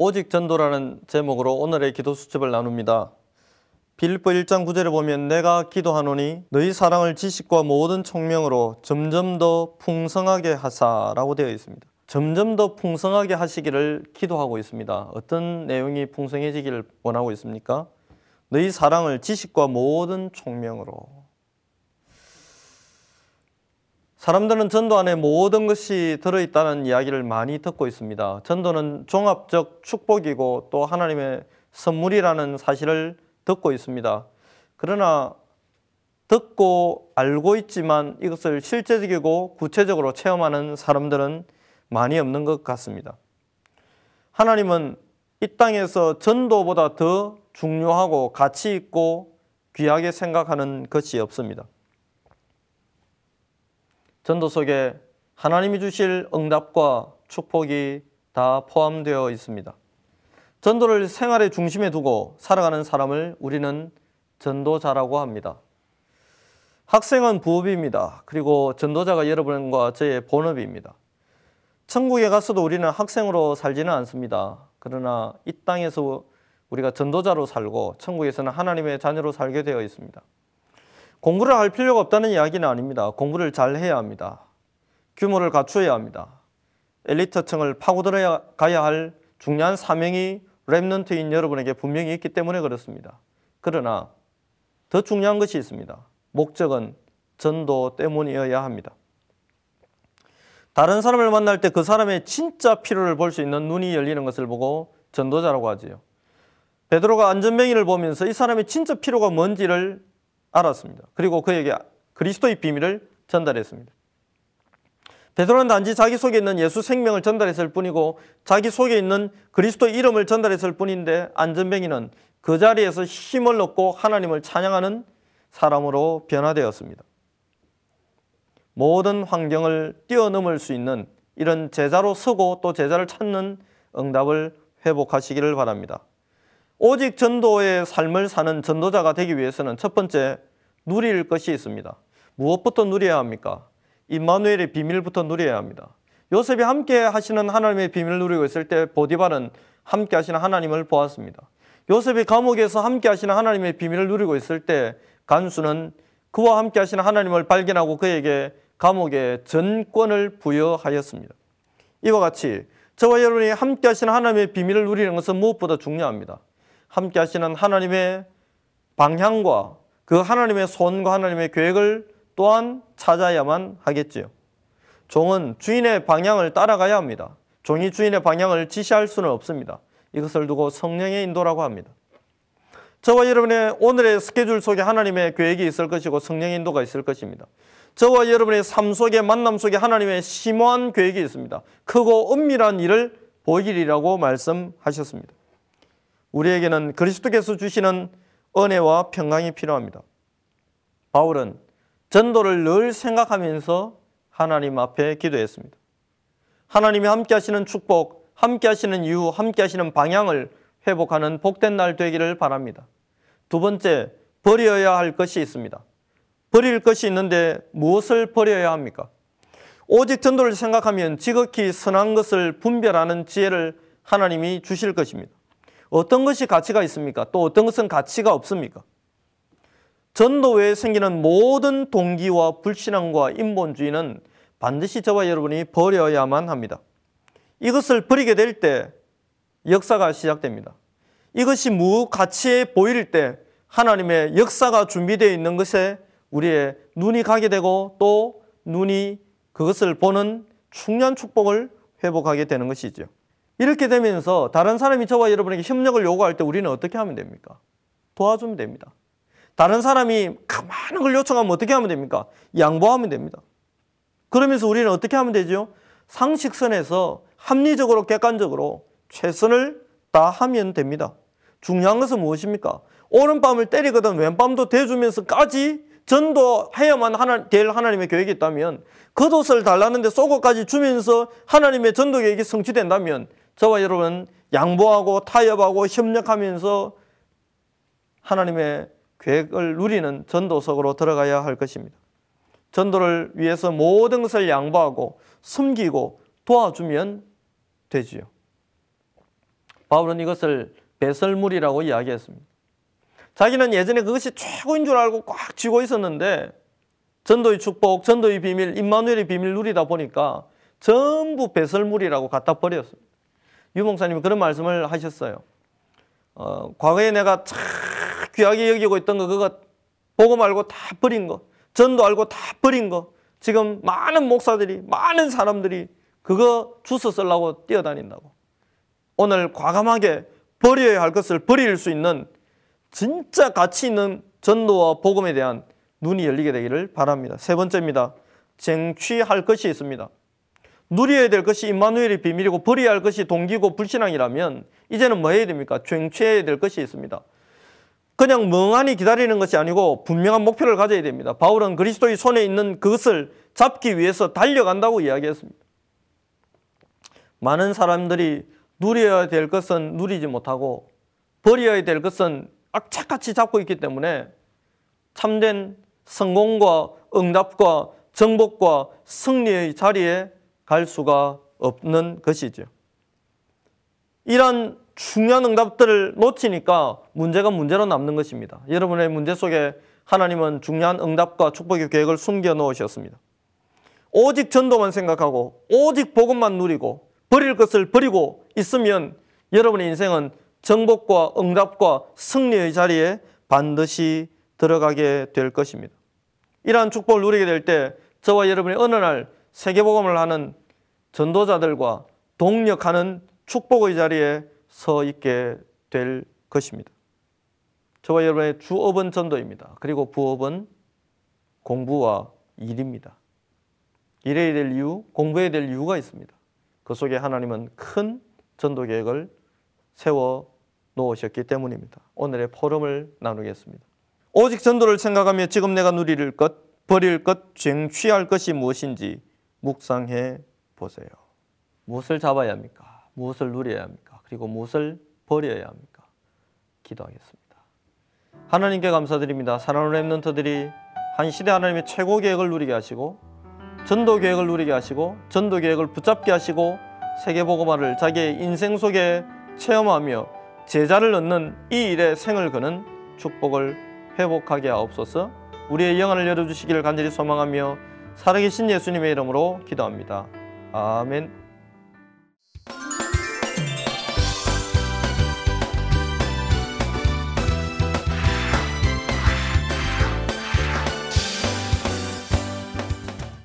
오직 전도라는 제목으로 오늘의 기도 수첩을 나눕니다. 빌립보 1장 9절에 보면 내가 기도하노니 너희 사랑을 지식과 모든 총명으로 점점 더 풍성하게 하사라고 되어 있습니다. 점점 더 풍성하게 하시기를 기도하고 있습니다. 어떤 내용이 풍성해지기를 원하고 있습니까? 너희 사랑을 지식과 모든 총명으로 사람들은 전도 안에 모든 것이 들어있다는 이야기를 많이 듣고 있습니다. 전도는 종합적 축복이고 또 하나님의 선물이라는 사실을 듣고 있습니다. 그러나 듣고 알고 있지만 이것을 실제적이고 구체적으로 체험하는 사람들은 많이 없는 것 같습니다. 하나님은 이 땅에서 전도보다 더 중요하고 가치 있고 귀하게 생각하는 것이 없습니다. 전도 속에 하나님이 주실 응답과 축복이 다 포함되어 있습니다. 전도를 생활의 중심에 두고 살아가는 사람을 우리는 전도자라고 합니다. 학생은 부업입니다. 그리고 전도자가 여러분과 저의 본업입니다. 천국에 가서도 우리는 학생으로 살지는 않습니다. 그러나 이 땅에서 우리가 전도자로 살고 천국에서는 하나님의 자녀로 살게 되어 있습니다. 공부를 할 필요가 없다는 이야기는 아닙니다. 공부를 잘 해야 합니다. 규모를 갖추어야 합니다. 엘리트층을 파고들어 가야 할 중요한 사명이 랩넌트인 여러분에게 분명히 있기 때문에 그렇습니다. 그러나 더 중요한 것이 있습니다. 목적은 전도 때문이어야 합니다. 다른 사람을 만날 때 그 사람의 진짜 필요를 볼 수 있는 눈이 열리는 것을 보고 전도자라고 하지요. 베드로가 안전뱅이를 보면서 이 사람의 진짜 필요가 뭔지를 알았습니다. 그리고 그에게 그리스도의 비밀을 전달했습니다. 베드로는 단지 자기 속에 있는 예수 생명을 전달했을 뿐이고 자기 속에 있는 그리스도 이름을 전달했을 뿐인데 안전뱅이는 그 자리에서 힘을 얻고 하나님을 찬양하는 사람으로 변화되었습니다. 모든 환경을 뛰어넘을 수 있는 이런 제자로 서고 또 제자를 찾는 응답을 회복하시기를 바랍니다. 오직 전도의 삶을 사는 전도자가 되기 위해서는 첫 번째 누릴 것이 있습니다. 무엇부터 누려야 합니까? 임마누엘의 비밀부터 누려야 합니다. 요셉이 함께 하시는 하나님의 비밀을 누리고 있을 때 보디발은 함께 하시는 하나님을 보았습니다. 요셉이 감옥에서 함께 하시는 하나님의 비밀을 누리고 있을 때 간수는 그와 함께 하시는 하나님을 발견하고 그에게 감옥의 전권을 부여하였습니다. 이와 같이 저와 여러분이 함께 하시는 하나님의 비밀을 누리는 것은 무엇보다 중요합니다. 함께 하시는 하나님의 방향과 그 하나님의 손과 하나님의 계획을 또한 찾아야만 하겠지요. 종은 주인의 방향을 따라가야 합니다. 종이 주인의 방향을 지시할 수는 없습니다. 이것을 두고 성령의 인도라고 합니다. 저와 여러분의 오늘의 스케줄 속에 하나님의 계획이 있을 것이고 성령의 인도가 있을 것입니다. 저와 여러분의 삶 속에 만남 속에 하나님의 심오한 계획이 있습니다. 크고 은밀한 일을 보이리라고 말씀하셨습니다. 우리에게는 그리스도께서 주시는 은혜와 평강이 필요합니다. 바울은 전도를 늘 생각하면서 하나님 앞에 기도했습니다. 하나님이 함께 하시는 축복, 함께 하시는 이유, 함께 하시는 방향을 회복하는 복된 날 되기를 바랍니다. 두 번째, 버려야 할 것이 있습니다. 버릴 것이 있는데 무엇을 버려야 합니까? 오직 전도를 생각하면 지극히 선한 것을 분별하는 지혜를 하나님이 주실 것입니다. 어떤 것이 가치가 있습니까? 또 어떤 것은 가치가 없습니까? 전도에 생기는 모든 동기와 불신앙과 인본주의는 반드시 저와 여러분이 버려야만 합니다. 이것을 버리게 될 때 역사가 시작됩니다. 이것이 무가치해 보일 때 하나님의 역사가 준비되어 있는 것에 우리의 눈이 가게 되고 또 눈이 그것을 보는 충년 축복을 회복하게 되는 것이죠. 이렇게 되면서 다른 사람이 저와 여러분에게 협력을 요구할 때 우리는 어떻게 하면 됩니까? 도와주면 됩니다. 다른 사람이 많은 걸 요청하면 어떻게 하면 됩니까? 양보하면 됩니다. 그러면서 우리는 어떻게 하면 되죠? 상식선에서 합리적으로 객관적으로 최선을 다하면 됩니다. 중요한 것은 무엇입니까? 오른밤을 때리거든 왼밤도 대주면서까지 전도해야만 하나, 될 하나님의 계획이 있다면 겉옷을 달라는데 속옷까지 주면서 하나님의 전도 계획이 성취된다면 저와 여러분 양보하고 타협하고 협력하면서 하나님의 계획을 누리는 전도석으로 들어가야 할 것입니다. 전도를 위해서 모든 것을 양보하고 숨기고 도와주면 되지요. 바울은 이것을 배설물이라고 이야기했습니다. 자기는 예전에 그것이 최고인 줄 알고 꽉 쥐고 있었는데 전도의 축복, 전도의 비밀, 임마누엘의 비밀 누리다 보니까 전부 배설물이라고 갖다 버렸습니다. 유 목사님이 그런 말씀을 하셨어요. 어, 과거에 내가 참 귀하게 여기고 있던 거 그거 보고 말고 다 버린 거, 전도 알고 다 버린 거. 지금 많은 목사들이, 많은 사람들이 그거 주워 쓰려고 뛰어다닌다고. 오늘 과감하게 버려야 할 것을 버릴 수 있는 진짜 가치 있는 전도와 복음에 대한 눈이 열리게 되기를 바랍니다. 세 번째입니다. 쟁취할 것이 있습니다. 누려야 될 것이 임마누엘의 비밀이고 버려야 할 것이 동기고 불신앙이라면 이제는 뭐 해야 됩니까? 쟁취해야 될 것이 있습니다. 그냥 멍하니 기다리는 것이 아니고 분명한 목표를 가져야 됩니다. 바울은 그리스도의 손에 있는 그것을 잡기 위해서 달려간다고 이야기했습니다. 많은 사람들이 누려야 될 것은 누리지 못하고 버려야 될 것은 악착같이 잡고 있기 때문에 참된 성공과 응답과 정복과 승리의 자리에 갈 수가 없는 것이죠. 이런 중요한 응답들을 놓치니까 문제가 문제로 남는 것입니다. 여러분의 문제 속에 하나님은 중요한 응답과 축복의 계획을 숨겨 놓으셨습니다. 오직 전도만 생각하고 오직 복음만 누리고 버릴 것을 버리고 있으면 여러분의 인생은 정복과 응답과 승리의 자리에 반드시 들어가게 될 것입니다. 이러한 축복을 누리게 될 때 저와 여러분이 어느 날 세계복음을 하는 전도자들과 동력하는 축복의 자리에 서 있게 될 것입니다. 저와 여러분의 주업은 전도입니다. 그리고 부업은 공부와 일입니다. 일해야 될 이유, 공부해야 될 이유가 있습니다. 그 속에 하나님은 큰 전도 계획을 세워 놓으셨기 때문입니다. 오늘의 포럼을 나누겠습니다. 오직 전도를 생각하며 지금 내가 누릴 것, 버릴 것, 쟁취할 것이 무엇인지 묵상해 보세요. 무엇을 잡아야 합니까? 무엇을 누려야 합니까? 그리고 무엇을 버려야 합니까? 기도하겠습니다. 하나님께 감사드립니다. 사랑하는 랩런트들이 한 시대 하나님의 최고 계획을 누리게 하시고 전도 계획을 누리게 하시고 전도 계획을 붙잡게 하시고 세계 복음화를 자기의 인생 속에 체험하며 제자를 얻는 이 일에 생을 거는 축복을 회복하게 하옵소서. 우리의 영안을 열어주시기를 간절히 소망하며 살아계신 예수님의 이름으로 기도합니다. 아멘.